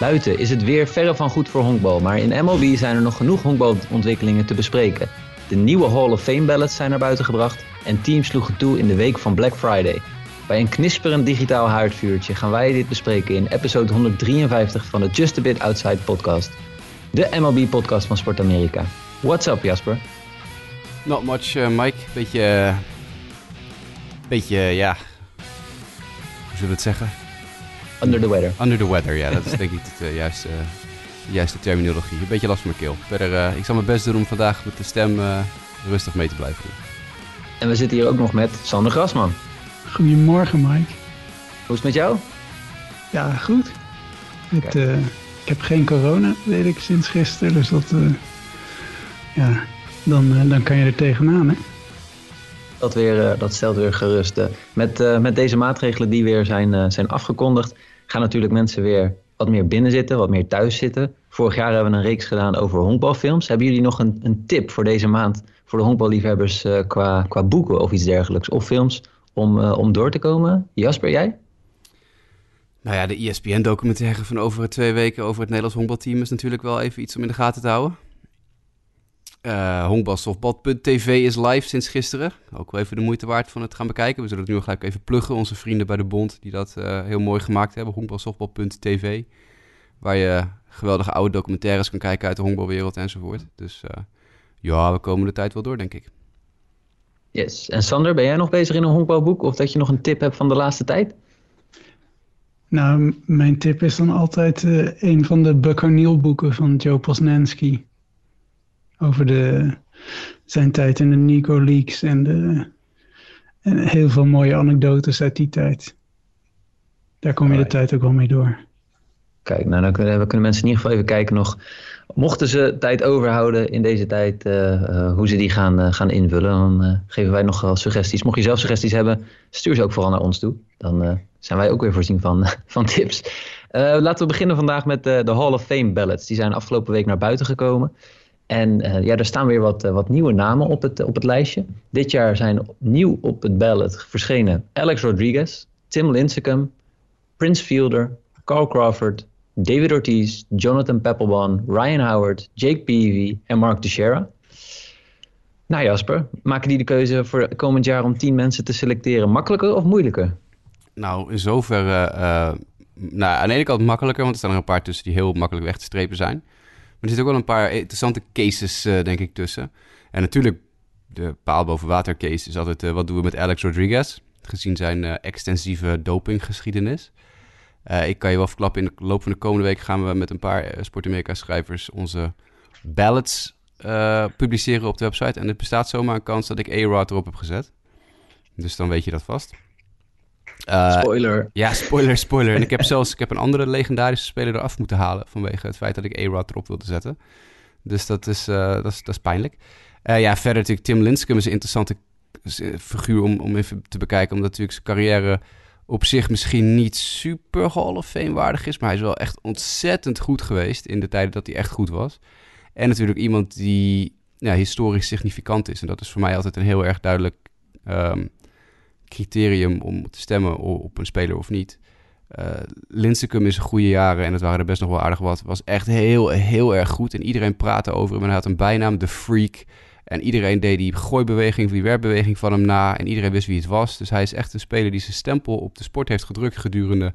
Buiten is het weer verre van goed voor honkbal, maar in MLB zijn er nog genoeg honkbalontwikkelingen te bespreken. De nieuwe Hall of Fame ballots zijn naar buiten gebracht en teams sloegen toe in de week van Black Friday. Bij een knisperend digitaal haardvuurtje gaan wij dit bespreken in episode 153 van de Just a Bit Outside podcast. De MLB-podcast van Sport Amerika. What's up, Jasper? Not much, uh, Mike. Beetje, uh, beetje, ja, hoe zullen we het zeggen? Under the weather. Under the weather, ja, dat is denk ik de uh, juiste, juiste terminologie. Een beetje last van mijn keel. Verder, ik zal mijn best doen om vandaag met de stem rustig mee te blijven doen. En we zitten hier ook nog met Sander Grasman. Goedemorgen, Mike. Hoe is het met jou? Ja, goed. Het, uh, ik heb geen corona, weet ik, sinds gisteren. Dus dat, uh, ja, dan, uh, dan kan je er tegenaan, hè? Dat, weer, dat stelt weer gerust. met, met deze maatregelen die weer zijn, zijn afgekondigd, gaan natuurlijk mensen weer wat meer binnen zitten, wat meer thuis zitten. Vorig jaar hebben we een reeks gedaan over honkbalfilms. Hebben jullie nog een, een tip voor deze maand voor de honkballiefhebbers qua, qua boeken of iets dergelijks? Of films om, uh, om door te komen. Jasper, jij? Nou ja, de ESPN-documentaire van over twee weken over het Nederlands honkbalteam is natuurlijk wel even iets om in de gaten te houden. Uh, honkbalsoftbal.tv is live sinds gisteren. Ook wel even de moeite waard van het gaan bekijken. We zullen het nu gelijk even pluggen. Onze vrienden bij de Bond die dat uh, heel mooi gemaakt hebben. Honkbalsoftbal.tv. Waar je geweldige oude documentaires kan kijken uit de honkbalwereld enzovoort. Dus uh, ja, we komen de tijd wel door, denk ik. Yes. En Sander, ben jij nog bezig in een honkbalboek? Of dat je nog een tip hebt van de laatste tijd? Nou, mijn tip is dan altijd uh, een van de Buck O'Neill boeken van Joe Posnanski. Over de, zijn tijd in de Nico Leaks en, de, en heel veel mooie anekdotes uit die tijd. Daar kom je de tijd ook wel mee door. Kijk, nou dan kunnen, kunnen mensen in ieder geval even kijken nog mochten ze tijd overhouden in deze tijd, uh, uh, hoe ze die gaan, uh, gaan invullen, dan geven wij nog wel suggesties. Mocht je zelf suggesties hebben, stuur ze ook vooral naar ons toe. Dan zijn wij ook weer voorzien van, van tips. laten we beginnen vandaag met de Hall of Fame ballots. Die zijn afgelopen week naar buiten gekomen. En ja, er staan weer wat, wat nieuwe namen op het, op het lijstje. Dit jaar zijn nieuw op het ballot verschenen Alex Rodriguez, Tim Lincecum, Prince Fielder, Carl Crawford, David Ortiz, Jonathan Peppelban, Ryan Howard, Jake Peavy en Mark Teixeira. Nou Jasper, maken die de keuze voor komend jaar om tien mensen te selecteren makkelijker of moeilijker? Nou, in zoverre, uh, nou, aan de ene kant makkelijker, want er staan er een paar tussen die heel makkelijk weg te strepen zijn. Er zitten ook wel een paar interessante cases, uh, denk ik, tussen. En natuurlijk, de paal boven water case is altijd, uh, wat doen we met Alex Rodriguez? Gezien zijn extensieve dopinggeschiedenis. Ik kan je wel verklappen, in de loop van de komende week gaan we met een paar uh, Sport schrijvers onze ballots publiceren op de website. En er bestaat zomaar een kans dat ik A-Rod erop heb gezet. Dus dan weet je dat vast. Spoiler. Ja, spoiler, spoiler. en ik heb zelfs ik heb een andere legendarische speler eraf moeten halen vanwege het feit dat ik A-Rod erop wilde zetten. Dus dat is, dat is, dat is pijnlijk. ja, verder natuurlijk Tim Linscomb is een interessante figuur om, om even te bekijken. Omdat natuurlijk zijn carrière op zich misschien niet super Hall of Fame waardig is, maar hij is wel echt ontzettend goed geweest in de tijden dat hij echt goed was. En natuurlijk iemand die ja, historisch significant is. En dat is voor mij altijd een heel erg duidelijk um, criterium om te stemmen op een speler of niet. Uh, is een goede jaren en het waren er best nog wel aardig wat. Was echt heel, heel erg goed. En iedereen praatte over hem. En hij had een bijnaam, de Freak. En iedereen deed die gooibeweging, die werpbeweging van hem na. En iedereen wist wie het was. Dus hij is echt een speler die zijn stempel op de sport heeft gedrukt gedurende,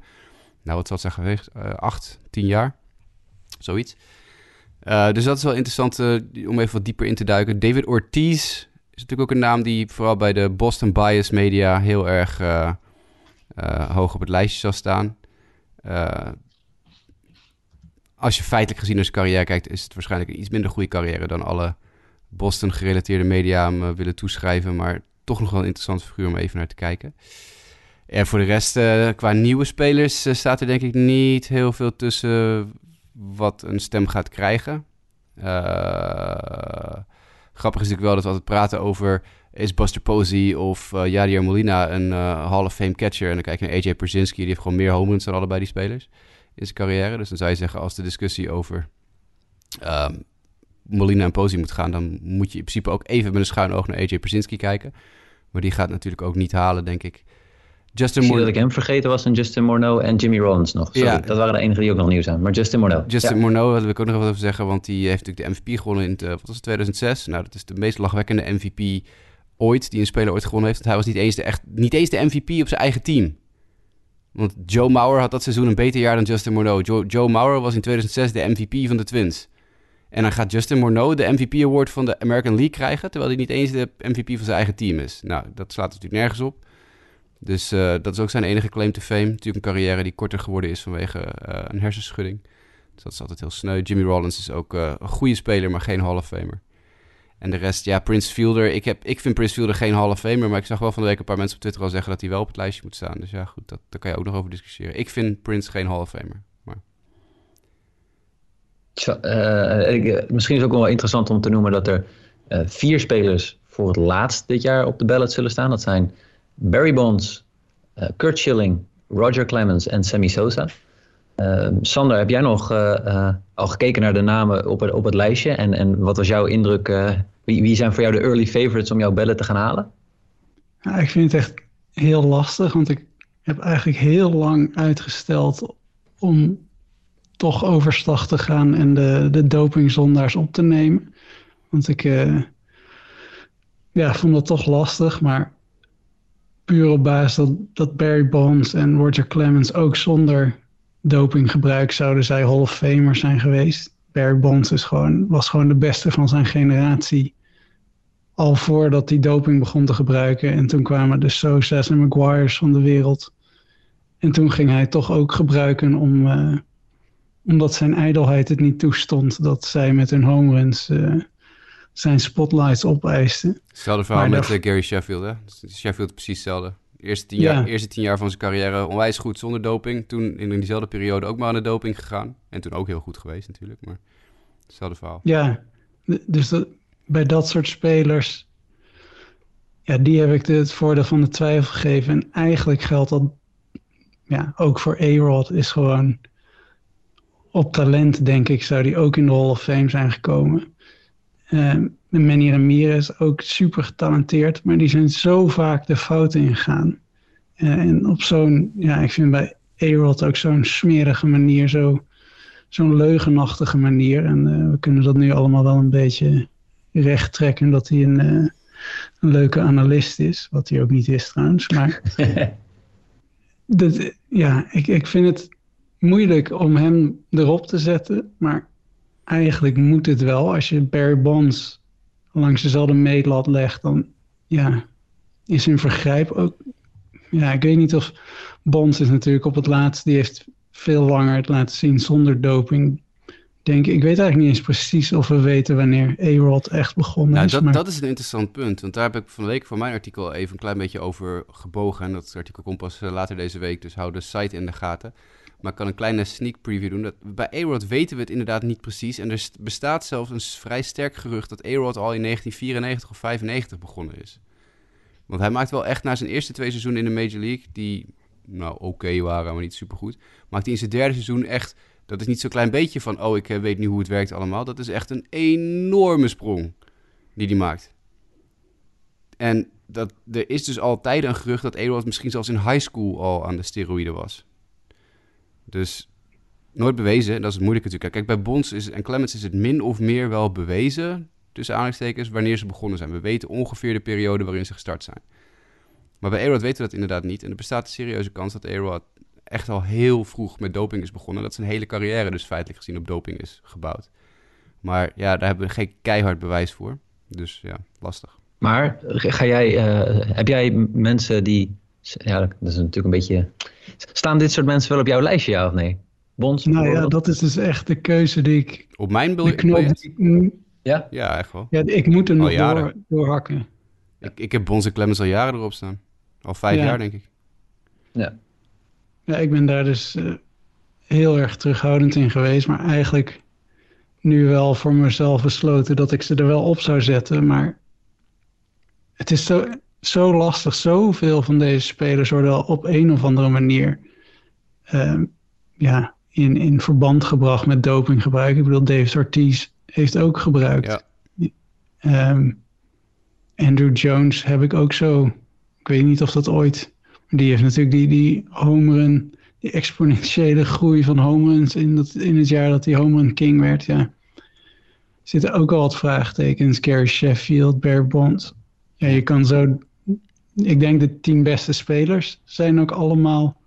nou wat zal zijn geweest, uh, acht, tien jaar. Zoiets. Uh, dus dat is wel interessant om even wat dieper in te duiken. David Ortiz is natuurlijk ook een naam die vooral bij de Boston Bias Media heel erg hoog op het lijstje zal staan. als je feitelijk gezien naar zijn carrière kijkt, is het waarschijnlijk een iets minder goede carrière dan alle Boston-gerelateerde media hem willen toeschrijven. Maar toch nog wel een interessant figuur om even naar te kijken. En voor de rest, qua nieuwe spelers, staat er denk ik niet heel veel tussen wat een stem gaat krijgen. Grappig is natuurlijk wel dat we altijd praten over... is Buster Posey of uh, Yadier Molina een Hall of Fame catcher? En dan kijk je naar AJ Persinski, die heeft gewoon meer home runs dan allebei die spelers in zijn carrière. Dus dan zou je zeggen, als de discussie over... Um, Molina en Posey moet gaan, dan moet je in principe ook even met een schuin oog naar AJ Persinski kijken. Maar die gaat natuurlijk ook niet halen, denk ik. Justin Morneau. dat ik hem vergeten was en Justin Morneau en Jimmy Rollins nog. Sorry, ja. Dat waren de enige die ook nog nieuw zijn. Maar Justin Morneau. Justin ja. Morneau wil ik ook nog wat over zeggen, want die heeft natuurlijk de MVP gewonnen in wat was het, 2006. Nou, dat is de meest lachwekkende MVP ooit, die een speler ooit gewonnen heeft. Want hij was niet eens de, echt, niet eens de MVP op zijn eigen team. Want Joe Mauer had dat seizoen een beter jaar dan Justin Morneau. Joe, Joe Mauer was in 2006 de MVP van de Twins. En dan gaat Justin Morneau de MVP Award van de American League krijgen, terwijl hij niet eens de MVP van zijn eigen team is. Nou, dat slaat natuurlijk nergens op. Dus uh, dat is ook zijn enige claim to fame. Natuurlijk een carrière die korter geworden is vanwege uh, een hersenschudding. Dus dat is altijd heel sneu. Jimmy Rollins is ook uh, een goede speler, maar geen Hall of Famer. En de rest, ja, Prince Fielder. Ik, heb, ik vind Prince Fielder geen Hall of Famer, maar ik zag wel van de week een paar mensen op Twitter al zeggen dat hij wel op het lijstje moet staan. Dus ja, goed, dat, daar kan je ook nog over discussiëren. Ik vind Prince geen Hall of Famer. Maar... Misschien is het ook wel interessant om te noemen dat er vier spelers voor het laatst dit jaar op de ballot zullen staan. Dat zijn Barry Bonds, uh, Kurt Schilling, Roger Clemens en Sammy Sosa. Sander, heb jij nog al gekeken naar de namen op het, op het lijstje? En, en wat was jouw indruk? wie, wie zijn voor jou de early favorites om jouw bellen te gaan halen? Ik vind het echt heel lastig, want ik heb eigenlijk heel lang uitgesteld om toch overstag te gaan en de, de dopingzondaars op te nemen. Want ik ja, vond dat toch lastig, maar puur op basis dat, Barry Bonds en Roger Clemens ook zonder dopinggebruik zouden zij Hall of Famers zijn geweest. Barry Bonds is gewoon, was gewoon de beste van zijn generatie. Al voordat hij doping begon te gebruiken. En toen kwamen de Sosa's en Maguires van de wereld. En toen ging hij toch ook gebruiken om, uh, omdat zijn ijdelheid het niet toestond dat zij met hun home runs uh, zijn spotlights opeisten. Hetzelfde verhaal met uh, Gary Sheffield, hè? Sheffield precies hetzelfde. Eerste tien, jaar, eerste tien jaar van zijn carrière onwijs goed zonder doping. Toen in diezelfde periode ook maar aan de doping gegaan. En toen ook heel goed geweest natuurlijk, maar hetzelfde verhaal. Ja, dus dat, bij dat soort spelers... Ja, die heb ik het voordeel van de twijfel gegeven. En eigenlijk geldt dat ja, ook voor A-Rod is gewoon op talent, denk ik, zou die ook in de Hall of Fame zijn gekomen. Uh, Manny Ramirez ook super getalenteerd, maar die zijn zo vaak de fouten ingegaan. Uh, en op zo'n, ja, ik vind bij A-Rod ook zo'n smerige manier, zo, zo'n leugenachtige manier. En uh, we kunnen dat nu allemaal wel een beetje recht trekken dat hij een, uh, een leuke analist is, wat hij ook niet is trouwens. Maar dat, ja, ik, ik vind het moeilijk om hem erop te zetten. Maar eigenlijk moet het wel. Als je Barry Bonds langs dezelfde meetlat legt, dan ja, is een vergrijp ook. Ja, ik weet niet of Bonds is natuurlijk op het laatst, die heeft veel langer het laten zien zonder doping. Denk, ik weet eigenlijk niet eens precies of we weten wanneer A-Rod echt begonnen nou, is. Dat, maar... dat is een interessant punt, want daar heb ik van de week voor mijn artikel even een klein beetje over gebogen. En dat artikel komt pas eh, later deze week, dus hou de site in de gaten. Maar ik kan een kleine sneak preview doen. Dat, bij A-Rod weten we het inderdaad niet precies. En er bestaat zelfs een vrij sterk gerucht dat A-Rod al in 1994 of 95 begonnen is. Want hij maakt wel echt na zijn eerste twee seizoenen in de Major League, die nou oké waren, maar niet supergoed, maakt hij in zijn derde seizoen echt, dat is niet zo'n klein beetje van, oh ik eh, weet nu hoe het werkt allemaal. Dat is echt een enorme sprong die hij maakt. En dat, er is dus altijd een gerucht dat A-Rod misschien zelfs in high school al aan de steroïden was. Dus nooit bewezen, dat is het moeilijke natuurlijk. Kijk, bij Bonds is, en Clemens is het min of meer wel bewezen, tussen aanhalingstekens, wanneer ze begonnen zijn. We weten ongeveer de periode waarin ze gestart zijn. Maar bij Aerod weten we dat inderdaad niet. En er bestaat een serieuze kans dat Aerod echt al heel vroeg met doping is begonnen. Dat zijn hele carrière dus feitelijk gezien op doping is gebouwd. Maar ja, daar hebben we geen keihard bewijs voor. Dus ja, lastig. Maar ga jij, uh, heb jij mensen die ja, dat is natuurlijk een beetje... Staan dit soort mensen wel op jouw lijstje, ja of nee? Bonds? Nou ja, dat is dus echt de keuze die ik... Op mijn biljet? Ja? Ja, echt wel. Ja, ik moet er nog door, doorhakken. Ik, ik heb Bons en Clemens al jaren erop staan. Al vijf jaar, denk ik. Ja. Ja, ik ben daar dus uh, heel erg terughoudend in geweest. Maar eigenlijk nu wel voor mezelf besloten dat ik ze er wel op zou zetten. Maar het is zo zo lastig. Zoveel van deze spelers worden op een of andere manier uh, ja, in, in verband gebracht met dopinggebruik. Ik bedoel, David Ortiz heeft ook gebruikt. Ja. Um, Andrew Jones heb ik ook zo. Ik weet niet of dat ooit Die heeft natuurlijk die, die homerun, die exponentiële groei van homeruns in, dat, in het jaar dat hij homerun king werd. Ja, zitten ook al wat vraagtekens. Gary Sheffield, Bear Bonds. Ja, je kan zo... Ik denk de tien beste spelers zijn ook allemaal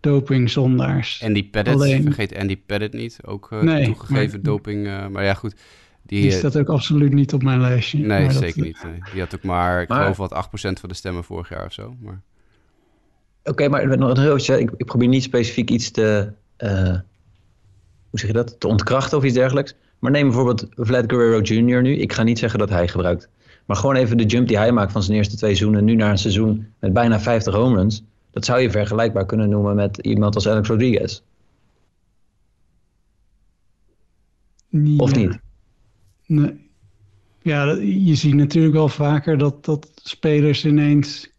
dopingzondaars. Andy Pettit, Alleen... vergeet Andy Pettit niet. Ook uh, nee, toegegeven maar... doping. Uh, maar ja, goed. Die, die, staat ook absoluut niet op mijn lijstje. Nee, zeker niet. Nee. Die had ook maar, ik maar... geloof wat 8% van de stemmen vorig jaar of zo. Maar... Oké, okay, maar nog een heel ik, ik probeer niet specifiek iets te, uh, hoe zeg je dat, te ontkrachten of iets dergelijks. Maar neem bijvoorbeeld Vlad Guerrero Jr. nu. Ik ga niet zeggen dat hij gebruikt. Maar gewoon even de jump die hij maakt van zijn eerste twee seizoenen. Nu naar een seizoen met bijna 50 home runs. Dat zou je vergelijkbaar kunnen noemen met iemand als Alex Rodriguez. Ja. Of niet? Nee. Ja, je ziet natuurlijk wel vaker dat, dat spelers ineens.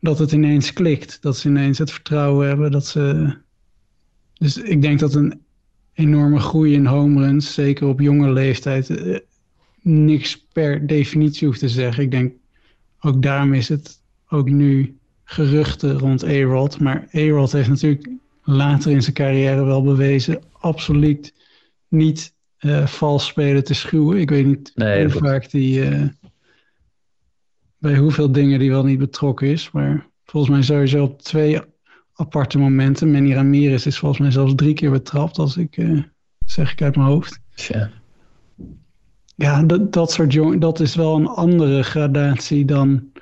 dat het ineens klikt. Dat ze ineens het vertrouwen hebben. Dat ze. Dus ik denk dat een enorme groei in home runs, zeker op jonge leeftijd, eh, niks per definitie hoeft te zeggen. Ik denk ook daarom is het ook nu geruchten rond A-Rod. Maar A-Rod heeft natuurlijk later in zijn carrière wel bewezen absoluut niet uh, vals spelen te schuwen. Ik weet niet hoe vaak die uh, bij hoeveel dingen die wel niet betrokken is. Maar volgens mij sowieso op twee aparte momenten. Manny Ramirez is volgens mij zelfs drie keer betrapt, als ik uh, zeg ik uit mijn hoofd. Ja, ja dat, dat soort jongen, dat is wel een andere gradatie dan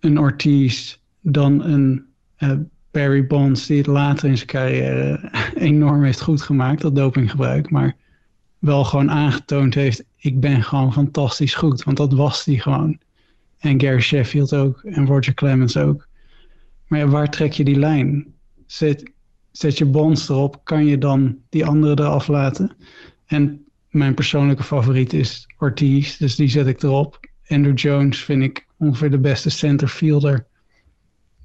een Ortiz, dan een uh, Barry Bonds, die het later in zijn carrière enorm heeft goed gemaakt, dat dopinggebruik. Maar wel gewoon aangetoond heeft, ik ben gewoon fantastisch goed. Want dat was hij gewoon. En Gary Sheffield ook. En Roger Clemens ook. Maar ja, waar trek je die lijn? Zet, zet je bonds erop, kan je dan die andere eraf laten? En mijn persoonlijke favoriet is Ortiz, dus die zet ik erop. Andrew Jones vind ik ongeveer de beste centerfielder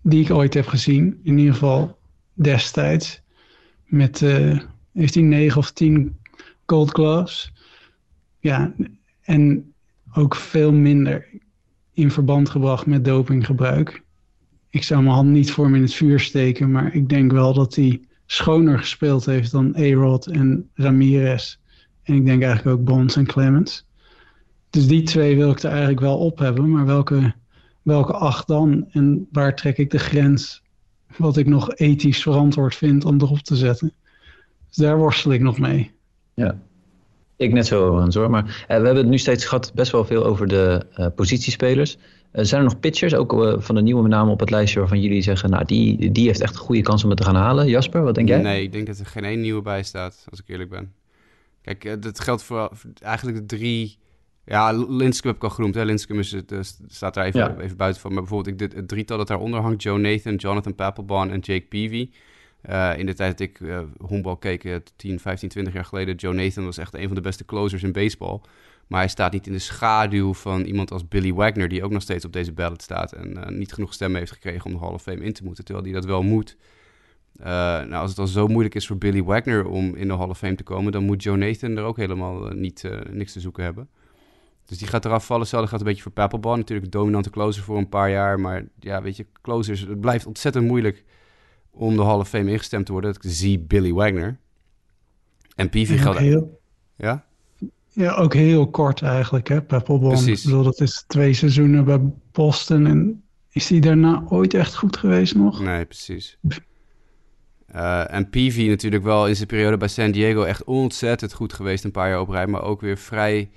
die ik ooit heb gezien. In ieder geval destijds. Met, uh, heeft hij 9 of 10 gold gloves. Ja, en ook veel minder in verband gebracht met dopinggebruik ik zou mijn hand niet voor hem in het vuur steken, maar ik denk wel dat hij schoner gespeeld heeft dan A-Rod en Ramirez. En ik denk eigenlijk ook Bonds en Clemens. Dus die twee wil ik er eigenlijk wel op hebben, maar welke, welke acht dan? En waar trek ik de grens wat ik nog ethisch verantwoord vind om erop te zetten? Dus daar worstel ik nog mee. Ja, ik net zo, Hans hoor. Maar uh, we hebben het nu steeds gehad best wel veel over de uh, positiespelers. Uh, zijn er nog pitchers, ook van de nieuwe met name op het lijstje waarvan jullie zeggen, nou die, die heeft echt een goede kans om het te gaan halen. Jasper, wat denk jij? Nee, ik denk dat er geen één nieuwe bij staat, als ik eerlijk ben. Kijk, dat geldt voor eigenlijk de drie... Ja, Linscomb heb ik al genoemd. Hè. Is, het, staat daar even, even buiten van. Maar bijvoorbeeld ik, het drietal dat daaronder hangt... Joe Nathan, Jonathan Papelbon en Jake Peavy... Uh, in de tijd dat ik uh, honkbal keek, 10, 15, 20 jaar geleden, Joe Nathan was echt een van de beste closers in baseball. Maar hij staat niet in de schaduw van iemand als Billy Wagner, die ook nog steeds op deze ballot staat en niet genoeg stemmen heeft gekregen om de Hall of Fame in te moeten, terwijl hij dat wel moet. Nou, als het al zo moeilijk is voor Billy Wagner om in de Hall of Fame te komen, dan moet Joe Nathan er ook helemaal niet, niks te zoeken hebben. Dus die gaat eraf vallen. Hetzelfde gaat een beetje voor Papelbon. Natuurlijk dominante closer voor een paar jaar. Maar ja, weet je, closers, het blijft ontzettend moeilijk om de Hall of Fame ingestemd te worden. Dat ik zie Billy Wagner. En Peavy gaat... Heel... Ja? Ja, ook heel kort eigenlijk, hè, Peppelbom. Precies. Ik bedoel, dat is twee seizoenen bij Boston. En is hij daarna ooit echt goed geweest nog? Nee, precies. Uh, en Peavy natuurlijk wel in zijn periode bij San Diego echt ontzettend goed geweest. Een paar jaar op rij, maar ook weer vrij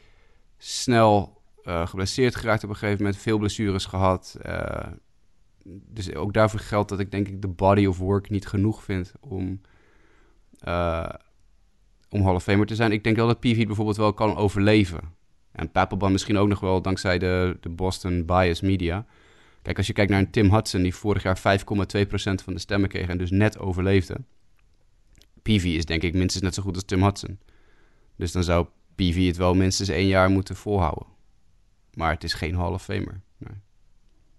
snel uh, geblesseerd geraakt op een gegeven moment. Veel blessures gehad. Uh, dus ook daarvoor geldt dat ik denk ik de body of work niet genoeg vind om, om Hall of Famer te zijn. Ik denk wel dat PV bijvoorbeeld wel kan overleven. En Papelbon misschien ook nog wel dankzij de, de Boston bias media. Kijk, als je kijkt naar een Tim Hudson die vorig jaar 5,2% van de stemmen kreeg en dus net overleefde. PV is denk ik minstens net zo goed als Tim Hudson. Dus dan zou PV het wel minstens één jaar moeten volhouden. Maar het is geen Hall of Famer. Nee.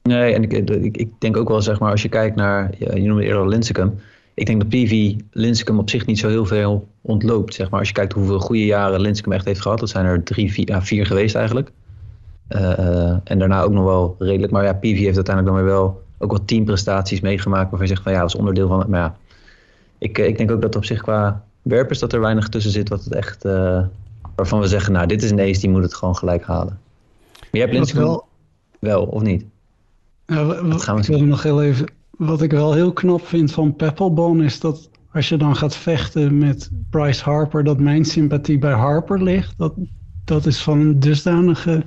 Nee, en ik, ik, ik, denk ook wel, zeg maar, als je kijkt naar, je noemde eerder Lincecum. Ik denk dat PV Lincecum op zich niet zo heel veel ontloopt, zeg maar. Als je kijkt hoeveel goede jaren Lincecum echt heeft gehad. Dat zijn er drie, vier, vier geweest eigenlijk. Uh, en daarna ook nog wel redelijk. Maar ja, PV heeft uiteindelijk dan weer wel ook wel teamprestaties meegemaakt waarvan je zegt van ja, dat is onderdeel van het. Maar ja, ik, ik denk ook dat op zich qua werpers dat er weinig tussen zit wat het echt, waarvan we zeggen, nou dit is een ace, die moet het gewoon gelijk halen. Maar je hebt Linscomb wel, wel, of niet? Nou, wat, gaan we ik wil nog heel even, wat ik wel heel knap vind van Peppelbone is dat als je dan gaat vechten met Bryce Harper, dat mijn sympathie bij Harper ligt. Dat, dat is van een dusdanige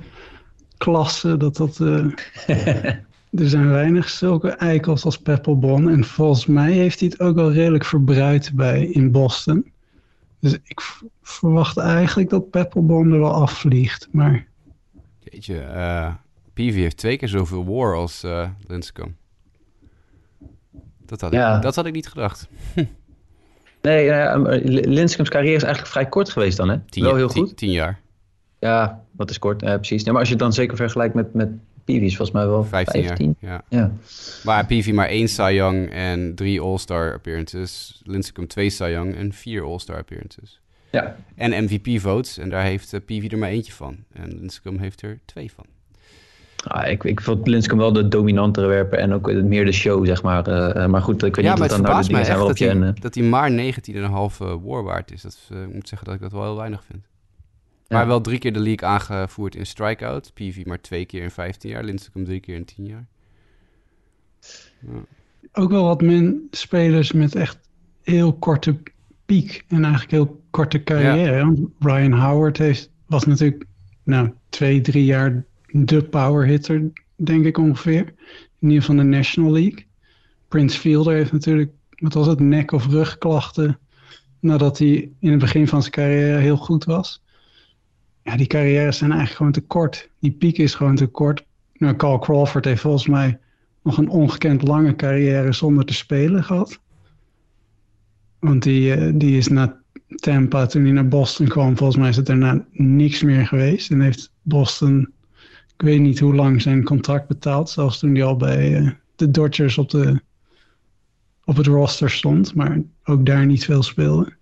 klasse dat dat. Uh, er zijn weinig zulke eikels als Peppelbon. En volgens mij heeft hij het ook wel redelijk verbruikt bij in Boston. Dus ik verwacht eigenlijk dat Peppelbon er wel afvliegt. Maar. Jeetje, uh, Peavy heeft twee keer zoveel war als uh, Linscomb. Dat had, ik, dat had ik niet gedacht. Nee, uh, Linscombs carrière is eigenlijk vrij kort geweest dan, hè? Tien, Wel heel goed. Tien, jaar. Ja, wat is kort, precies. maar als je het dan zeker vergelijkt met, met Peavy, is volgens mij wel 15. 15. Jaar, ja. ja. Maar Peavy maar één Cy Young en drie All-Star appearances. Linscomb twee Cy Young en vier All-Star appearances. Ja. En MVP votes. En daar heeft uh, Peavy er maar eentje van. En Linscomb heeft er twee van. Ah, ik, ik vond Linscomb wel de dominantere werper en ook meer de show, zeg maar. Uh, maar goed, ik weet ja, niet wat dan nou de dingen zijn waarop je... Dat hij maar 19,5 war waard is. Dat uh, ik moet zeggen dat ik dat wel heel weinig vind. Maar wel drie keer de league aangevoerd in strikeout. PV maar twee keer in 15 jaar. Linscomb drie keer in 10 jaar. Ja. Ook wel wat min spelers met echt heel korte piek. En eigenlijk heel korte carrière. Ja. Ryan Howard heeft, was natuurlijk nou, twee, drie jaar de power hitter, denk ik ongeveer. In ieder geval de National League. Prince Fielder heeft natuurlijk, wat was het, nek- of rugklachten. Nadat hij in het begin van zijn carrière heel goed was. Ja, die carrières zijn eigenlijk gewoon te kort. Die piek is gewoon te kort. Nou, Carl Crawford heeft volgens mij nog een ongekend lange carrière zonder te spelen gehad. Want die, eh, die is na Tampa, toen hij naar Boston kwam, volgens mij is het daarna niks meer geweest. En heeft Boston ik weet niet hoe lang zijn contract betaald. Zelfs toen hij al bij uh, de Dodgers op, de, op het roster stond. Maar ook daar niet veel speelde.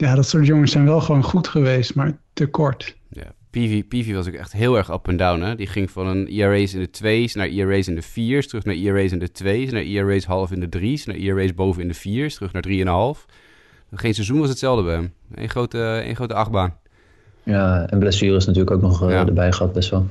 Ja, dat soort jongens zijn wel gewoon goed geweest, maar te kort. Ja, PV, PV was ook echt heel erg up en down. Hè? Die ging van een ERA's in de 2's naar ERA's in de 4's, terug naar ERA's in de 2's, naar ERA's half in de 3's, naar ERA's boven in de 4's, terug naar 3,5. Geen seizoen was hetzelfde bij hem. Een grote, een grote achtbaan. Ja, en blessures natuurlijk ook nog uh, erbij gehad best wel.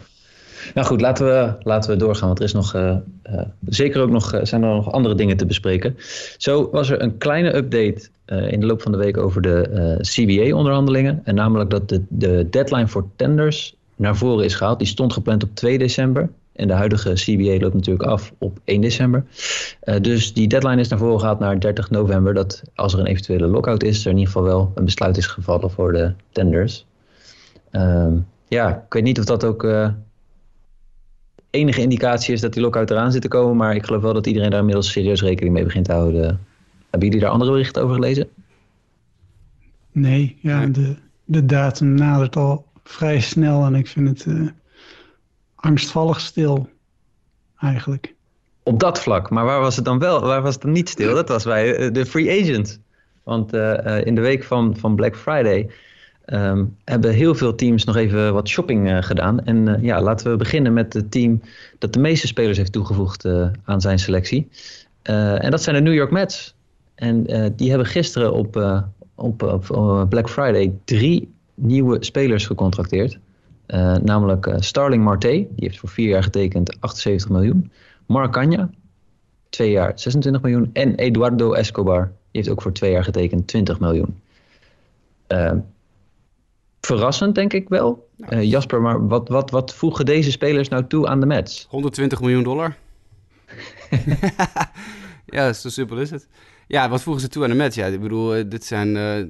Nou goed, laten we, laten we doorgaan, want er is nog, uh, uh, zeker ook nog, zijn er nog andere dingen te bespreken. Zo was er een kleine update in de loop van de week over de CBA-onderhandelingen. En namelijk dat de, de deadline voor tenders naar voren is gehaald. Die stond gepland op 2 december. En de huidige CBA loopt natuurlijk af op 1 december. dus die deadline is naar voren gehaald naar 30 november. Dat als er een eventuele lockout is, er in ieder geval wel een besluit is gevallen voor de tenders. Ehm, ja, ik weet niet of dat ook enige indicatie is dat die lockout eraan zit te komen. Maar ik geloof wel dat iedereen daar inmiddels serieus rekening mee begint te houden. Hebben jullie daar andere berichten over gelezen? Nee, ja, de, de datum nadert al vrij snel en ik vind het uh, angstvallig stil, eigenlijk. Op dat vlak, maar waar was het dan wel? Waar was het dan niet stil? Dat was bij eh, de free agent. Want uh, in de week van, van Black Friday Um, hebben heel veel teams nog even wat shopping uh, gedaan. En uh, ja, laten we beginnen met het team dat de meeste spelers heeft toegevoegd uh, aan zijn selectie. en dat zijn de New York Mets. En die hebben gisteren op, op, op Black Friday drie nieuwe spelers gecontracteerd. namelijk Starling Marte, die heeft voor vier jaar getekend 78 miljoen. Mark Canha, twee jaar 26 miljoen. En Eduardo Escobar, die heeft ook voor twee jaar getekend 20 miljoen verrassend, denk ik wel. Uh, Jasper, maar wat, wat, wat voegen deze spelers nou toe aan de Mets? 120 miljoen dollar. ja, zo simpel is het. Ja, wat voegen ze toe aan de Mets? Ja, ik bedoel, eh, dit zijn uh,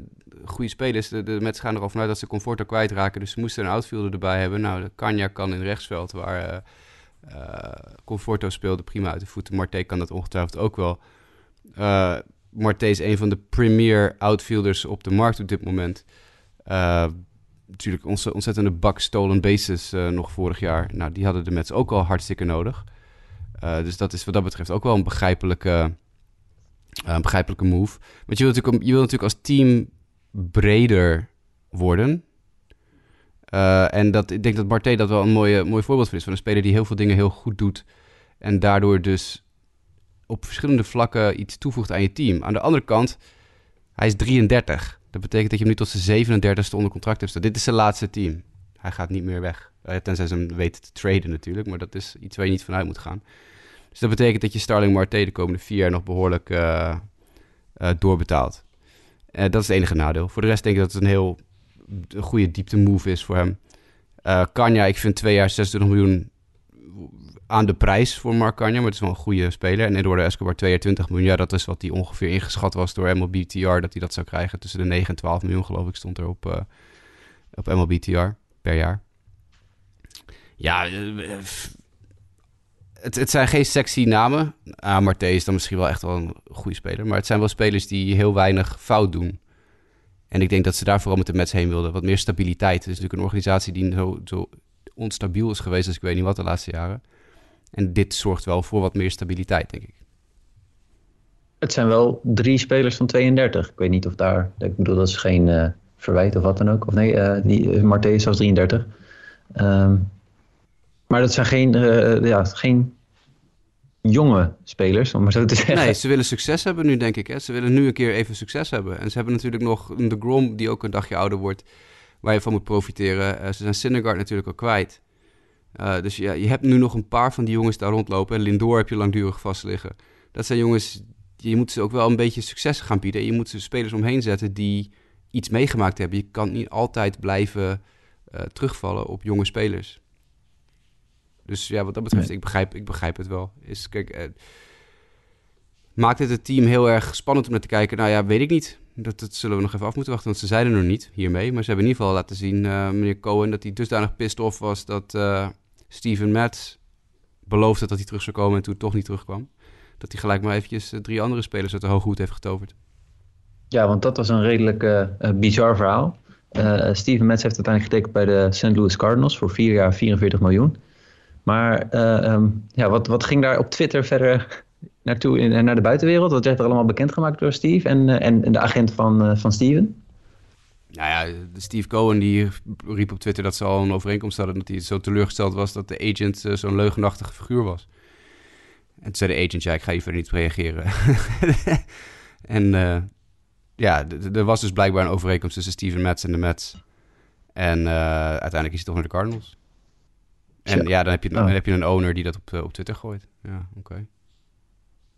goede spelers. De, de Mets gaan er al vanuit dat ze Conforto kwijtraken. Dus ze moesten een outfielder erbij hebben. Nou, de Kanya kan in rechtsveld, waar uh, Conforto speelde, prima uit de voeten. Marte kan dat ongetwijfeld ook wel. Marte is een van de premier outfielders op de markt op dit moment natuurlijk onze ontzettende bak stolen bases uh, nog vorig jaar. Nou, die hadden de Mets ook al hartstikke nodig. Uh, dus dat is wat dat betreft ook wel een begrijpelijke, uh, begrijpelijke move. Want je wil, natuurlijk, je wil natuurlijk als team breder worden. en dat, ik denk dat Barté dat wel een mooie, mooi voorbeeld van is. Van een speler die heel veel dingen heel goed doet. En daardoor dus op verschillende vlakken iets toevoegt aan je team. Aan de andere kant, hij is 33. Dat betekent dat je hem nu tot zijn 37ste onder contract hebt staan. Dit is zijn laatste team. Hij gaat niet meer weg. Uh, tenzij ze hem weten te traden natuurlijk. Maar dat is iets waar je niet vanuit moet gaan. Dus dat betekent dat je Starling Marte de komende vier jaar nog behoorlijk uh, uh, doorbetaalt. dat is het enige nadeel. Voor de rest denk ik dat het een heel goede diepte move is voor hem. Kanja, ik vind twee jaar 26 miljoen aan de prijs voor Mark Kanja, maar het is wel een goede speler. En Eduardo Escobar 22 miljoen, ja, dat is wat hij ongeveer ingeschat was door MLB-TR, dat hij dat zou krijgen. Tussen de 9 en 12 miljoen, geloof ik, stond er op, uh, op MLB-TR per jaar. Ja, uh, het, het zijn geen sexy namen. Ah, Marte is dan misschien wel echt wel een goede speler, maar het zijn wel spelers die heel weinig fout doen. En ik denk dat ze daar vooral met de Mets heen wilden. Wat meer stabiliteit. Het is natuurlijk een organisatie die zo, zo onstabiel is geweest als ik weet niet wat de laatste jaren. En dit zorgt wel voor wat meer stabiliteit, denk ik. Het zijn wel drie spelers van 32. Ik weet niet of daar. Ik bedoel, dat is geen uh, verwijt of wat dan ook. Of nee, uh, die, uh, Marte is zelfs 33. Um, maar dat zijn geen, ja, geen jonge spelers, om maar zo te zeggen. Nee, ze willen succes hebben nu, denk ik. Hè? Ze willen nu een keer even succes hebben. En ze hebben natuurlijk nog de Grom, die ook een dagje ouder wordt, waar je van moet profiteren. ze zijn Syndergaard natuurlijk al kwijt. Uh, dus ja, je hebt nu nog een paar van die jongens daar rondlopen. Lindor heb je langdurig vast liggen. Dat zijn jongens, je moet ze ook wel een beetje succes gaan bieden. Je moet ze spelers omheen zetten die iets meegemaakt hebben. Je kan niet altijd blijven uh, terugvallen op jonge spelers. Dus ja, wat dat betreft, nee. ik, begrijp, ik begrijp het wel. Is, kijk, uh, maakt het het team heel erg spannend om naar te kijken? Nou ja, weet ik niet. Dat, dat zullen we nog even af moeten wachten, want ze zeiden er nog niet hiermee. Maar ze hebben in ieder geval laten zien, meneer Cohen, dat hij dusdanig pissed off was dat Steven Metz beloofde dat hij terug zou komen en toen toch niet terugkwam. Dat hij gelijk maar eventjes uh, drie andere spelers uit de hoge hoed heeft getoverd. Ja, want dat was een redelijk uh, bizar verhaal. Steven Metz heeft uiteindelijk getekend bij de St. Louis Cardinals voor vier jaar 44 miljoen. Maar um, ja, wat, wat ging daar op Twitter verder naartoe en naar de buitenwereld? Wat werd er allemaal bekendgemaakt door Steve en, en de agent van, van Steven? Nou ja, Steve Cohen die riep op Twitter dat ze al een overeenkomst hadden... dat hij zo teleurgesteld was dat de agent uh, zo'n leugenachtige figuur was. En toen zei de agent, ja, ik ga hier verder niet op reageren. en uh, ja, er was dus blijkbaar een overeenkomst tussen Steven Metz en de Mets. En uh, uiteindelijk is hij toch naar de Cardinals. En ja, ja dan, heb je, dan oh. heb je een owner die dat op, op Twitter gooit. Ja, oké. Okay.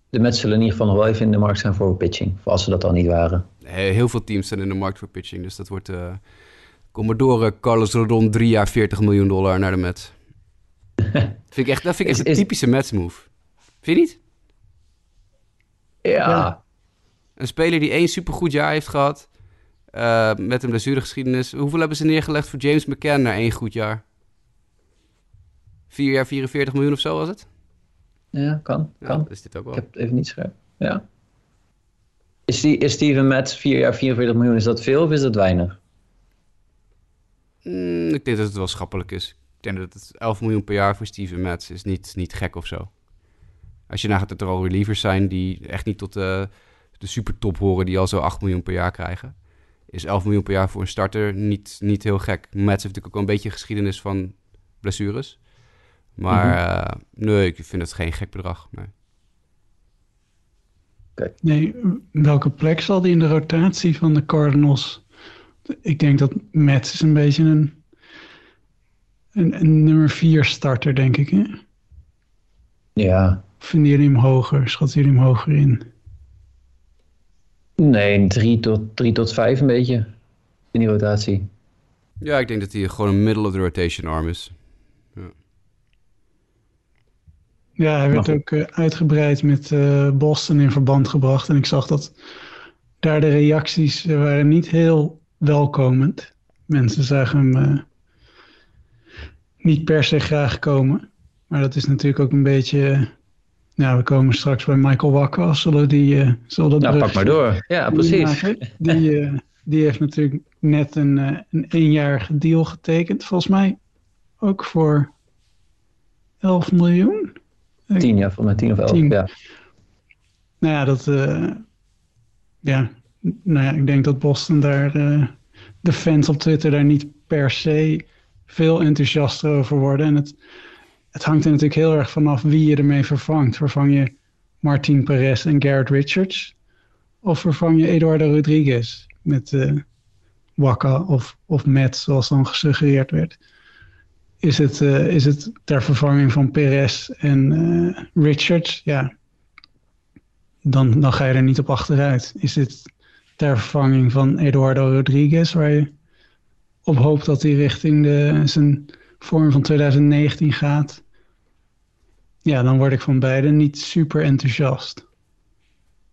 De Mets zullen in ieder geval nog wel even in de markt zijn voor pitching. Voor als ze dat al niet waren. Heel veel teams zijn in de markt voor pitching. Dus dat wordt... Uh, Commodore Carlos Rodon drie jaar 40 miljoen dollar naar de Mets. vind ik echt, dat vind ik echt een typische Mets move. Vind je niet? Ja. ja. Een speler die één supergoed jaar heeft gehad. Uh, met een blessuregeschiedenis. Hoeveel hebben ze neergelegd voor James McCann na één goed jaar? Vier jaar 44 miljoen of zo was het? Ja, kan. kan. is dit ook wel. Ik heb het even niet scherp. Ja. Is, die, is Steven Metz 4 jaar 44 miljoen, is dat veel of is dat weinig? Mm, ik denk dat het wel schappelijk is. Ik denk dat het 11 miljoen per jaar voor Steven Metz is niet, niet gek of zo. Als je nagaat dat er al relievers zijn die echt niet tot de, de supertop horen, die al zo 8 miljoen per jaar krijgen. Is 11 miljoen per jaar voor een starter niet, niet heel gek. Metz heeft natuurlijk ook wel een beetje geschiedenis van blessures. Maar mm-hmm. uh, nee, ik vind het geen gek bedrag. Nee. Okay. Nee, welke plek zal die in de rotatie van de Cardinals? Ik denk dat Mets is een beetje een, een, een nummer 4 starter, denk ik. Hè? Ja. Vinden jullie hem hoger? Schatten jullie hem hoger in? Nee, 3 tot, 3 tot 5 een beetje in die rotatie. Ja, ik denk dat hij gewoon een middle of the rotation arm is. Ja, hij werd ook uh, uitgebreid met uh, Boston in verband gebracht. En ik zag dat daar de reacties uh, waren niet heel welkomend. Mensen zagen hem niet per se graag komen. Maar dat is natuurlijk ook een beetje... Nou, we komen straks bij Michael Wakker. Zullen die... zullen dat nou, pak maar door. Ja, precies. Die, die heeft natuurlijk net een, een eenjarige deal getekend. Volgens mij ook voor 11 miljoen. Tien, ja, voor mij tien of elf, tien. ja. Nou ja, dat... Uh, ja, nou ja, ik denk dat Boston daar... Uh, de fans op Twitter daar niet per se veel enthousiaster over worden. En het, het hangt er natuurlijk heel erg vanaf wie je ermee vervangt. Vervang je Martin Perez en Garrett Richards? Of vervang je Eduardo Rodriguez met uh, Waka of, of Matt, zoals dan gesuggereerd werd? Is het, uh, is het ter vervanging van Perez en uh, Richards? Ja, dan, dan ga je er niet op achteruit. Is het ter vervanging van Eduardo Rodriguez, waar je op hoopt dat hij richting de, zijn vorm van 2019 gaat? Ja, dan word ik van beide niet super enthousiast.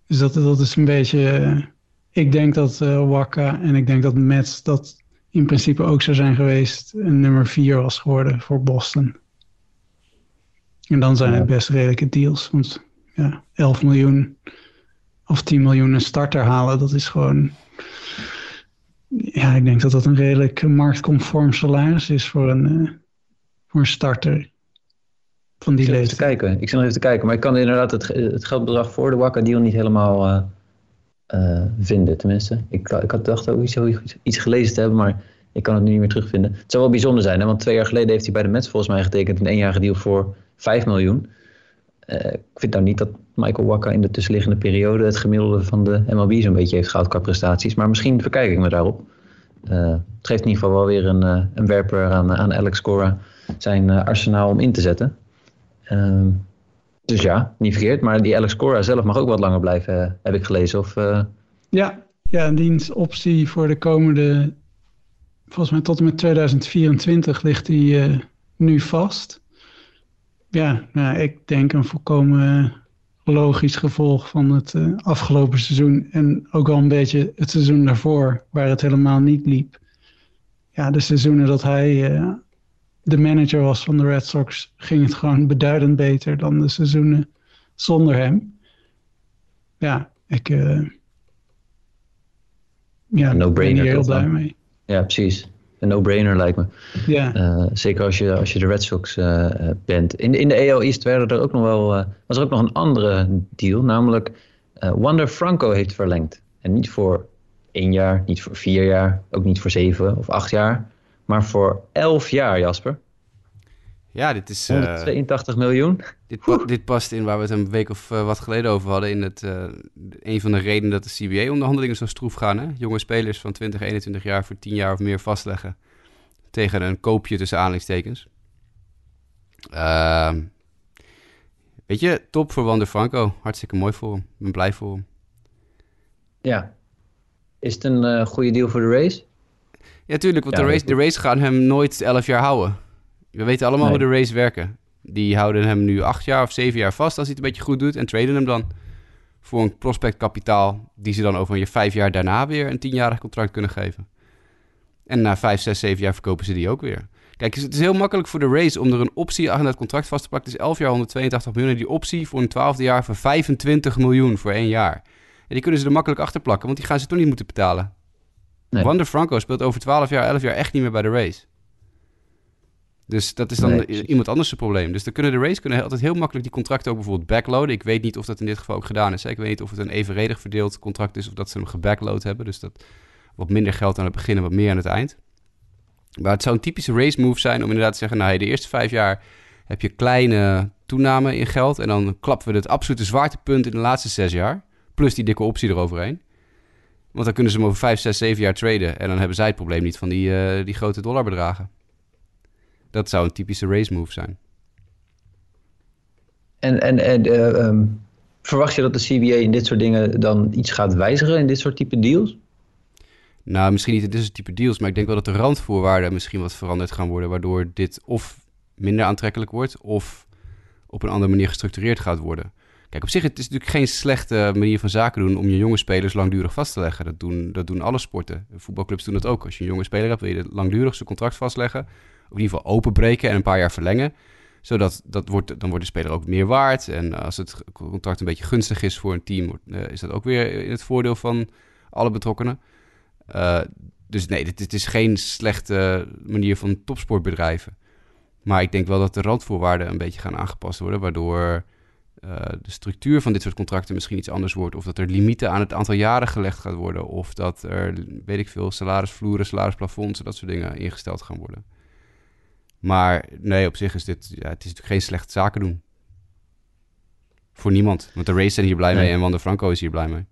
Dus dat, dat is een beetje. Uh, ik denk dat uh, Waka en ik denk dat Mets dat in principe ook zou zijn geweest. Een nummer 4 was geworden voor Boston. En dan zijn het best redelijke deals. Want ja, 11 miljoen of 10 miljoen een starter halen, dat is gewoon. Ja, ik denk dat dat een redelijk marktconform salaris is voor een, uh, voor een starter van die leeftijd. Te kijken. Ik nog even te kijken, maar ik kan inderdaad het, het geldbedrag voor de Wakka deal niet helemaal uh, uh, vinden. Tenminste, ik, ik had dacht ook iets, iets gelezen te hebben, maar ik kan het nu niet meer terugvinden. Het zou wel bijzonder zijn, hè? want twee jaar geleden heeft hij bij de Mets volgens mij getekend een eenjarige deal voor 5 miljoen. Uh, ik vind nou niet dat Michael Wakka in de tussenliggende periode het gemiddelde van de MLB zo'n beetje heeft gehaald qua prestaties. Maar misschien verkijk ik me daarop. Uh, het geeft in ieder geval wel weer een, een werper aan, aan Alex Cora zijn arsenaal om in te zetten. Uh, dus ja, niet verkeerd. Maar die Alex Cora zelf mag ook wat langer blijven, heb ik gelezen. Of, Ja, ja, diens optie voor de komende, volgens mij tot en met 2024 ligt die nu vast. Ja, nou, ik denk een volkomen logisch gevolg van het uh, afgelopen seizoen. En ook al een beetje het seizoen daarvoor, waar het helemaal niet liep. Ja, de seizoenen dat hij uh, de manager was van de Red Sox, ging het gewoon beduidend beter dan de seizoenen zonder hem. Ja, ik uh, ja, no ben hier heel blij mee. Ja, precies een no-brainer lijkt me. Ja. Uh, zeker als je, als je de Red Sox uh, bent. In, in de AL East werden er ook nog wel, was er ook nog een andere deal. Namelijk Wander Franco heeft verlengd. En niet voor één jaar, niet voor vier jaar, ook niet voor zeven of acht jaar. Maar voor elf jaar, Jasper. Ja, dit is... 182 miljoen. Dit, dit, past in waar we het een week of wat geleden over hadden. In het, een van de redenen dat de CBA-onderhandelingen zo stroef gaan. Hè? Jonge spelers van 20, 21 jaar voor 10 jaar of meer vastleggen. Tegen een koopje tussen aanhalingstekens. Uh, weet je, top voor Wander Franco. Hartstikke mooi voor hem. Ik ben blij voor hem. Ja. Is het een goede deal voor de race? Ja, tuurlijk. Want ja, de, race, de race gaan hem nooit 11 jaar houden. We weten allemaal nee. hoe de race werken. Die houden hem nu acht jaar of zeven jaar vast als hij het een beetje goed doet. En traden hem dan voor een prospectkapitaal. Die ze dan over je vijf jaar daarna weer een tienjarig contract kunnen geven. En na vijf, zes, zeven jaar verkopen ze die ook weer. Kijk, het is heel makkelijk voor de race om er een optie aan het contract vast te pakken. Het is 11 jaar 182 miljoen. En die optie voor een twaalfde jaar voor 25 miljoen voor één jaar. En die kunnen ze er makkelijk achter plakken, want die gaan ze toch niet moeten betalen. Nee. Wander Franco speelt over 12 jaar, 11 jaar echt niet meer bij de race. Dus dat is dan nee, iemand anders zijn probleem. Dus dan kunnen de race kunnen altijd heel makkelijk die contracten ook bijvoorbeeld backloaden. Ik weet niet of dat in dit geval ook gedaan is. Ik weet niet of het een evenredig verdeeld contract is of dat ze hem gebackload hebben. Dus dat wat minder geld aan het begin en wat meer aan het eind. Maar het zou een typische race move zijn om inderdaad te zeggen... nou, de eerste vijf jaar heb je kleine toename in geld... en dan klappen we het absolute zwaartepunt in de laatste zes jaar... plus die dikke optie eroverheen. Want dan kunnen ze hem over vijf, zes, zeven jaar traden... en dan hebben zij het probleem niet van die, uh, die grote dollarbedragen. Dat zou een typische race move zijn. En, en, en uh, um, verwacht je dat de CBA in dit soort dingen dan iets gaat wijzigen in dit soort type deals? Nou, misschien niet in dit soort type deals, maar ik denk wel dat de randvoorwaarden misschien wat veranderd gaan worden, waardoor dit of minder aantrekkelijk wordt of op een andere manier gestructureerd gaat worden. Kijk, op zich het is natuurlijk geen slechte manier van zaken doen om je jonge spelers langdurig vast te leggen. Dat doen, dat doen alle sporten. Voetbalclubs doen dat ook. Als je een jonge speler hebt, wil je langdurig zijn contract vastleggen. Of in ieder geval openbreken en een paar jaar verlengen. Zodat dat wordt, dan wordt de speler ook meer waard. En als het contract een beetje gunstig is voor een team, is dat ook weer in het voordeel van alle betrokkenen. Uh, dus nee, dit, dit, is geen slechte manier van topsportbedrijven. Maar ik denk wel dat de randvoorwaarden een beetje gaan aangepast worden, waardoor uh, de structuur van dit soort contracten misschien iets anders wordt. Of dat er limieten aan het aantal jaren gelegd gaat worden. Of dat er, weet ik veel, salarisvloeren, salarisplafonds, dat soort dingen ingesteld gaan worden. Maar nee, op zich is dit... Ja, het is natuurlijk geen slecht zaken doen. Voor niemand. Want de Rays zijn hier blij mee en Wander Franco is hier blij mee.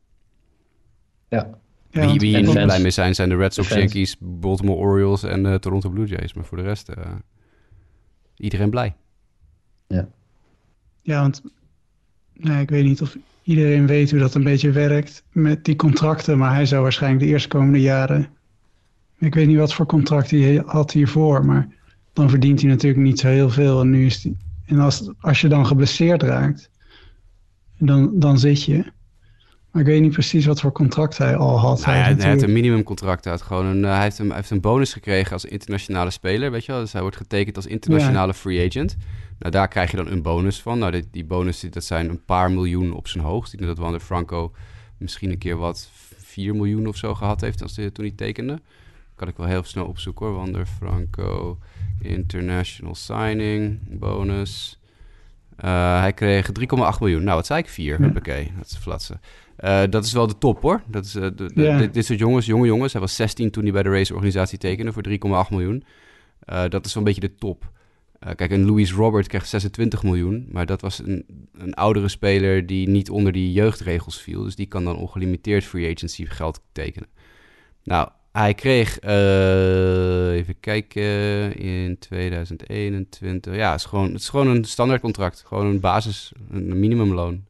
Ja. wie wie hier niet blij mee zijn, zijn de Red Sox. Yankees, Baltimore Orioles en de Toronto Blue Jays. Maar voor de rest, eh, iedereen blij. Ja, want nou, ik weet niet of iedereen weet hoe dat een beetje werkt met die contracten, maar hij zou waarschijnlijk de eerstkomende jaren. Ik weet niet wat voor contract hij had hiervoor, maar dan verdient hij natuurlijk niet zo heel veel. En nu is die, en als, als je dan geblesseerd raakt, dan, dan zit je. Maar ik weet niet precies wat voor contract hij al had. Nou ja, Hij hij heeft een minimumcontract uit. Gewoon een, eh, hij, heeft een, hij heeft een bonus gekregen als internationale speler, weet je wel. Dus hij wordt getekend als internationale free agent. Nou, daar krijg je dan een bonus van. Nou, die, die bonus, dat zijn een paar miljoen op zijn hoogst. Ik denk dat Wander Franco misschien een keer wat 4 miljoen of zo gehad heeft als hij, toen hij tekende. Kan ik wel heel snel opzoeken hoor. Wander Franco, international signing, bonus. Eh, hij kreeg 3,8 miljoen. Nou, wat zei ik? 4. Ja. Oké, dat is flatsen. Eh, dat is wel de top hoor. Dat is, eh, de, de- Ja. dit, dit soort jongens, jonge jongens. Hij was 16 toen hij bij de raceorganisatie tekende voor 3,8 miljoen. Dat is wel een beetje de top. Eh, kijk, een Louis Robert kreeg 26 miljoen. Maar dat was een, een oudere speler die niet onder die jeugdregels viel. Dus die kan dan ongelimiteerd free agency geld tekenen. Nou, hij kreeg, eh, even kijken, in 2021. Ja, het is gewoon, het is gewoon een standaard contract. Gewoon een basis, een minimumloon.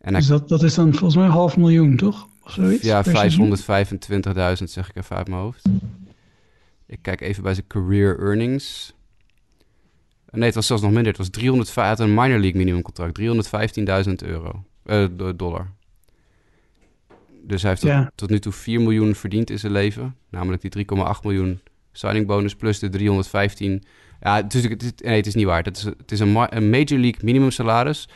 En hij Dus dat, dat is dan volgens mij een half miljoen, toch? Of zoiets? ja, per seizoen? 525.000 zeg ik even uit mijn hoofd. Ik kijk even bij zijn career earnings. Nee, het was zelfs nog minder. Het was 300, hij had een minor league minimumcontract. 315.000 euro. eh, do- dollar. Dus hij heeft tot, Ja. tot nu toe 4 miljoen verdiend in zijn leven. Namelijk die 3,8 miljoen signing bonus plus de 315. Ja, het is, het is- nee, het is niet waar. Het is, het is een, ma- een major league minimum salaris.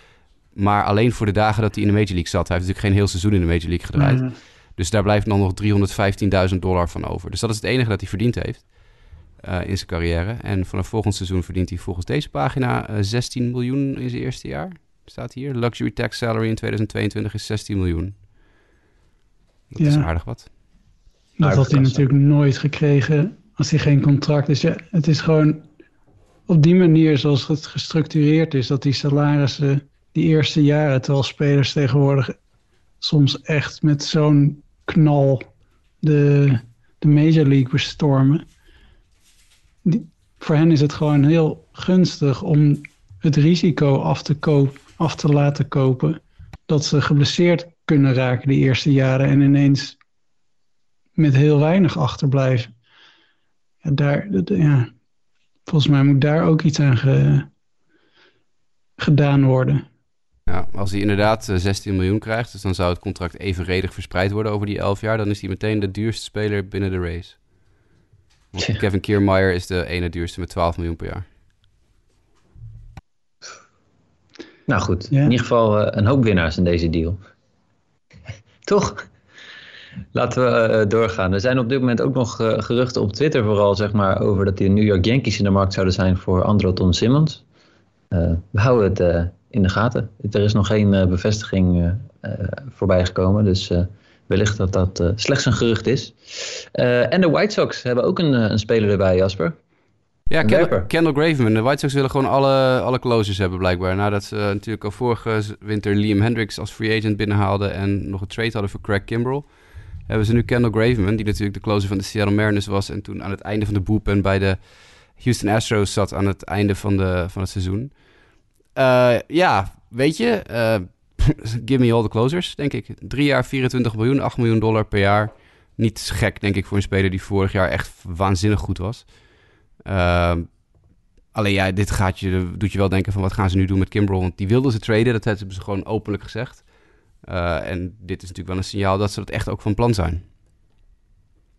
Maar alleen voor de dagen dat hij in de major league zat. Hij heeft natuurlijk geen heel seizoen in de major league gedraaid. Ja. Dus daar blijft dan nog 315.000 dollar van over. Dus dat is het enige dat hij verdiend heeft eh, in zijn carrière. En vanaf volgend seizoen verdient hij volgens deze pagina eh, 16 miljoen in zijn eerste jaar. Staat hier. Luxury tax salary in 2022 is 16 miljoen. Dat is Ja. aardig wat. Dat had hij natuurlijk nooit gekregen als hij geen contract is. Ja, het is gewoon op die manier zoals het gestructureerd is, dat die salarissen die eerste jaren, terwijl spelers tegenwoordig soms echt met zo'n knal de, de Major League bestormen. Voor hen is het gewoon heel gunstig om het risico af te, af te laten kopen dat ze geblesseerd kunnen raken die eerste jaren en ineens met heel weinig achterblijven. Ja, daar, ja, volgens mij moet daar ook iets aan ge- gedaan worden. Ja, als hij inderdaad eh, 16 miljoen krijgt, dus dan zou het contract evenredig verspreid worden over die 11 jaar. Dan is hij meteen de duurste speler binnen de race. Want. Kevin Kiermaier is de ene duurste met 12 miljoen per jaar. Nou goed, Ja. in ieder geval eh, een hoop winnaars in deze deal. Toch? Laten we eh, doorgaan. Er zijn op dit moment ook nog eh, geruchten op Twitter vooral zeg maar, over dat de New York Yankees in de markt zouden zijn voor Andrelton Simmons. Eh, we houden het eh, in de gaten. Er is nog geen eh, bevestiging voorbij gekomen, dus eh, wellicht dat dat eh, slechts een gerucht is. Eh, en de White Sox hebben ook een, eh, een speler erbij, Jasper. Ja, Kendall. Kendall Graveman. De White Sox willen gewoon alle, alle closers hebben blijkbaar. Nadat ze natuurlijk al vorige winter Liam Hendricks als free agent binnenhaalden... en nog een trade hadden voor Craig Kimbrell... hebben ze nu Kendall Graveman, die natuurlijk de closer van de Seattle Mariners was... en toen aan het einde van de bullpen bij de Houston Astros zat aan het einde van, de, van het seizoen. Ja, weet je, give me all the closers, denk ik. Drie jaar 24 miljoen, 8 miljoen dollar per jaar. Niet gek, denk ik, voor een speler die vorig jaar echt waanzinnig goed was. Ehm, alleen ja, dit gaat je, doet je wel denken van wat gaan ze nu doen met Kimbrel. Want die wilden ze traden, dat hebben ze gewoon openlijk gezegd. Eh, en dit is natuurlijk wel een signaal dat ze dat echt ook van plan zijn.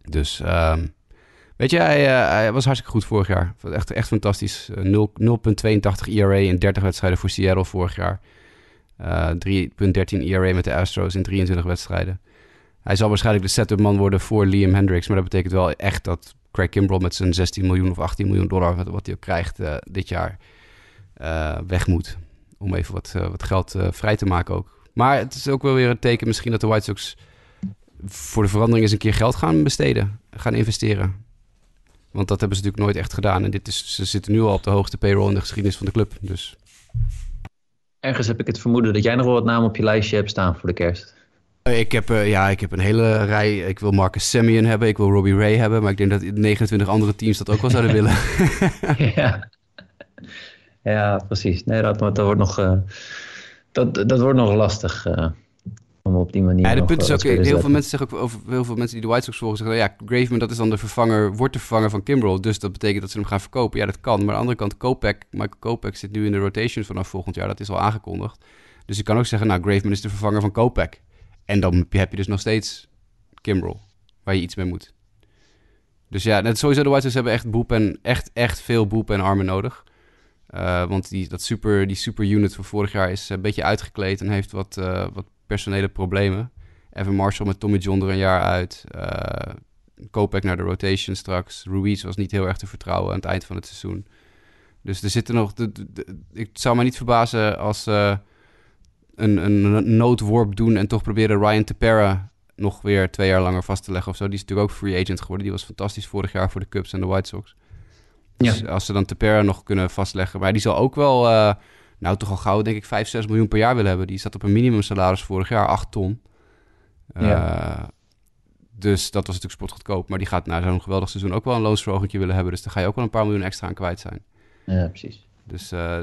Dus ehm, weet je, hij, eh, hij was hartstikke goed vorig jaar. Echt, echt fantastisch. Eh, 0 0,82 ERA in 30 wedstrijden voor Seattle vorig jaar. Eh 3,13 ERA met de Astros in 23 wedstrijden. Hij zal waarschijnlijk de setup man worden voor Liam Hendricks. Maar dat betekent wel echt dat Craig Kimbrell met zijn 16 miljoen of 18 miljoen dollar... wat, hij ook krijgt eh, dit jaar, eh, weg moet. Om even wat, eh, wat geld eh, vrij te maken ook. Maar het is ook wel weer een teken misschien dat de White Sox... voor de verandering eens een keer geld gaan besteden. Gaan investeren. Want dat hebben ze natuurlijk nooit echt gedaan. En dit is, ze zitten nu al op de hoogste payroll in de geschiedenis van de club. Dus Ergens heb ik het vermoeden dat jij nog wel wat namen op je lijstje hebt staan voor de kerst. Eh, Ik heb, eh, ja, ik heb een hele rij. Ik wil Marcus Semien hebben, ik wil Robbie Ray hebben. Maar ik denk dat 29 andere teams dat ook wel zouden willen. ja. ja, precies. Nee, dat, dat wordt nog, eh, dat, dat wordt nog lastig eh, om op die manier. Ja, de punt is eh, ook, heel veel mensen zeggen ook over heel veel mensen die de White Sox volgen zeggen, ja, Graveman dat is dan de vervanger, wordt de vervanger van Kimbrel, dus dat betekent dat ze hem gaan verkopen. Ja, dat kan. Maar aan de andere kant, Kopek, Michael Kopek zit nu in de rotation vanaf volgend jaar, dat is al aangekondigd. Dus je kan ook zeggen, nou, Graveman is de vervanger van Kopek. En dan heb je dus nog steeds Kimbrel, waar je iets mee moet. Dus ja, net sowieso de White Sox hebben echt boep en echt, echt veel boep en armen nodig. Eh, want die, dat super, die super unit van vorig jaar is een beetje uitgekleed en heeft wat, eh, wat personele problemen. Evan Marshall met Tommy John er een jaar uit. Uh, naar de rotation straks. Ruiz was niet heel erg te vertrouwen aan het eind van het seizoen. Dus er zitten nog... De, de, de, ik zou me niet verbazen als ze een, een noodworp doen... en toch proberen Ryan Tepera nog weer twee jaar langer vast te leggen of zo. Die is natuurlijk ook free agent geworden. Die was fantastisch vorig jaar voor de Cubs en de White Sox. Dus ja. als ze dan Tepera nog kunnen vastleggen... Maar die zal ook wel... Uh, nou, toch al gauw denk ik 5, 6 miljoen per jaar willen hebben. Die zat op een minimumsalaris vorig jaar, 8 ton. Ja. Uh, dus dat was natuurlijk sportgoedkoop. Maar die gaat na zo'n geweldig seizoen ook wel een loonsverhoging willen hebben. Dus daar ga je ook wel een paar miljoen extra aan kwijt zijn. Ja, precies. Dus uh,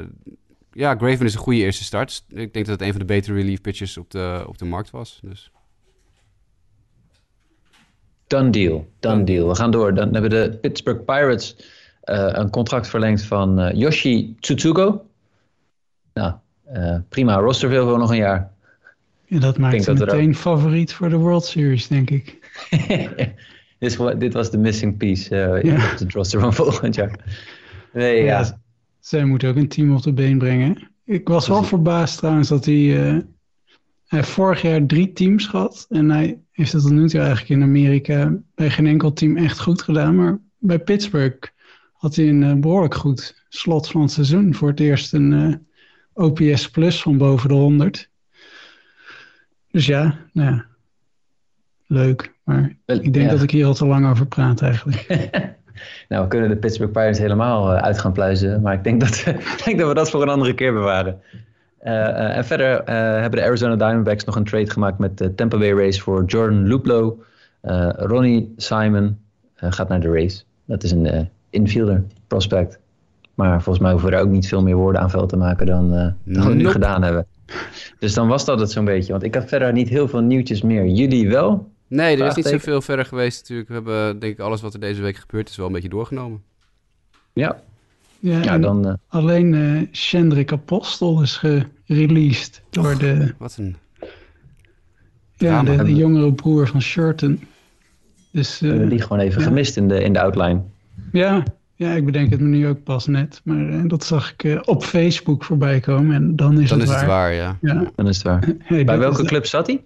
ja, Graven is een goede eerste start. Ik denk dat het een van de betere relief pitchers op de, op de markt was. Dus. Done deal, done deal. We gaan door. Dan hebben de Pittsburgh Pirates uh, een contract verlengd van Yoshi Tsutsugo. Nou, prima. Rosterville voor nog een jaar. Ja, dat maakt hem meteen favoriet voor de World Series, denk ik. dit, dit, was de missing piece uh, ja. op het roster van volgend jaar. Nee, ja. ja. Zij moeten ook een team op de been brengen. Ik was wel verbaasd trouwens dat hij... Uh, hij heeft vorig jaar drie teams gehad. En hij heeft het tot nu toe eigenlijk in Amerika bij geen enkel team echt goed gedaan. Maar bij Pittsburgh had hij een uh, behoorlijk goed slot van het seizoen. Voor het eerst een OPS plus van boven de 100. Dus ja, nou ja, leuk. Maar ik denk ja. dat ik hier al te lang over praat eigenlijk. nou, we kunnen de Pittsburgh Pirates helemaal uh, uit gaan pluizen. Maar ik denk dat, ik denk dat we dat voor een andere keer bewaren. Uh, uh, en verder hebben de Arizona Diamondbacks nog een trade gemaakt met de Tampa Bay Rays voor Jordan Luplo. Ronnie Simon gaat naar de Rays. Dat is een infielder prospect. Maar volgens mij hoeven we er ook niet veel meer woorden aan veld te maken dan, dan nope. we nu gedaan hebben. Dus dan was dat het zo'n beetje. Want ik had verder niet heel veel nieuwtjes meer. Jullie wel? Nee, er is niet zoveel verder geweest natuurlijk. We hebben denk ik alles wat er deze week gebeurd is wel een beetje doorgenomen. Ja. Ja, ja dan, uh... alleen uh, Shendrik Apostel is gereleased door de... Wat een... Ja, de, de, jongere broer van Shorten. Dus, uh, die gewoon even ja. gemist in de, in de outline. Ja, ja, ik bedenk het me nu ook pas net. Maar uh, dat zag ik uh, op Facebook voorbij komen. En dan is, dan het, is waar. het waar. ja. ja. Dan is het waar. Hey, bij welke club zat hij?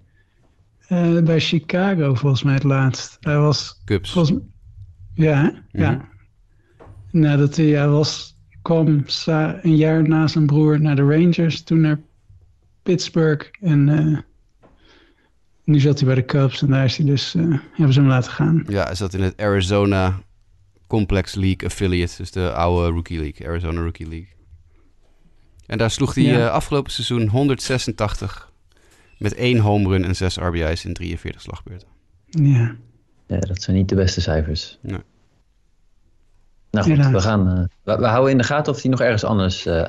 Uh, bij Chicago volgens mij het laatst. Hij was... Cubs. Volgens, ja, mm -hmm. ja. Nadat hij ja, was, kwam een jaar na zijn broer naar de Rangers. Toen naar Pittsburgh. En uh, nu zat hij bij de Cubs. En daar is hij dus, uh, hebben ze hem laten gaan. Ja, hij zat in het Arizona Complex League Affiliate. Dus de oude Rookie League. Arizona Rookie League. En daar sloeg hij ja. uh, afgelopen seizoen 186 met één home run en zes RBI's in 43 slagbeurten. Ja. ja dat zijn niet de beste cijfers. Nee. Nou goed, we, gaan, uh, we, we, houden in de gaten of hij nog ergens anders uh,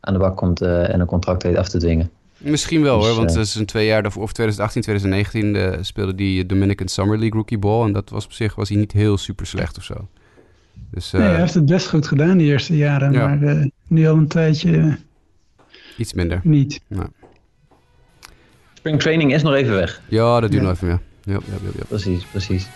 aan de bak komt uh, en een contract weet af te dwingen. Misschien wel dus, hoor, want het is een twee jaar daarvoor, of 2018, 2019 speelde die Dominican Summer League Rookie Ball. En dat was op zich was hij niet heel super slecht of zo. Dus, nee, hij heeft het best goed gedaan die eerste jaren, ja. maar nu al een tijdje... Iets minder. Niet. Nou. Spring training is nog even weg. Ja, dat duurt ja. nog even, ja. Ja, ja, ja, Precies, precies.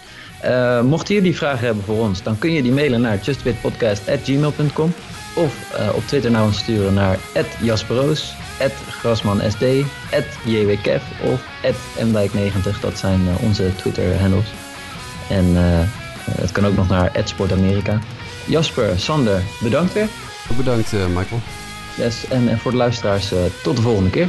Uh, mochten jullie vragen hebben voor ons, dan kun je die mailen naar justbitpodcast.gmail.com of uh, op Twitter naar ons sturen naar @jasperoos, @grasmansd, @jwkev of @mdijk90. Dat zijn uh, onze Twitter-handles. En het kan ook nog naar @sportamerika. Jasper, Sander, bedankt weer. Bedankt, Michael. Yes, en, en voor de luisteraars, tot de volgende keer.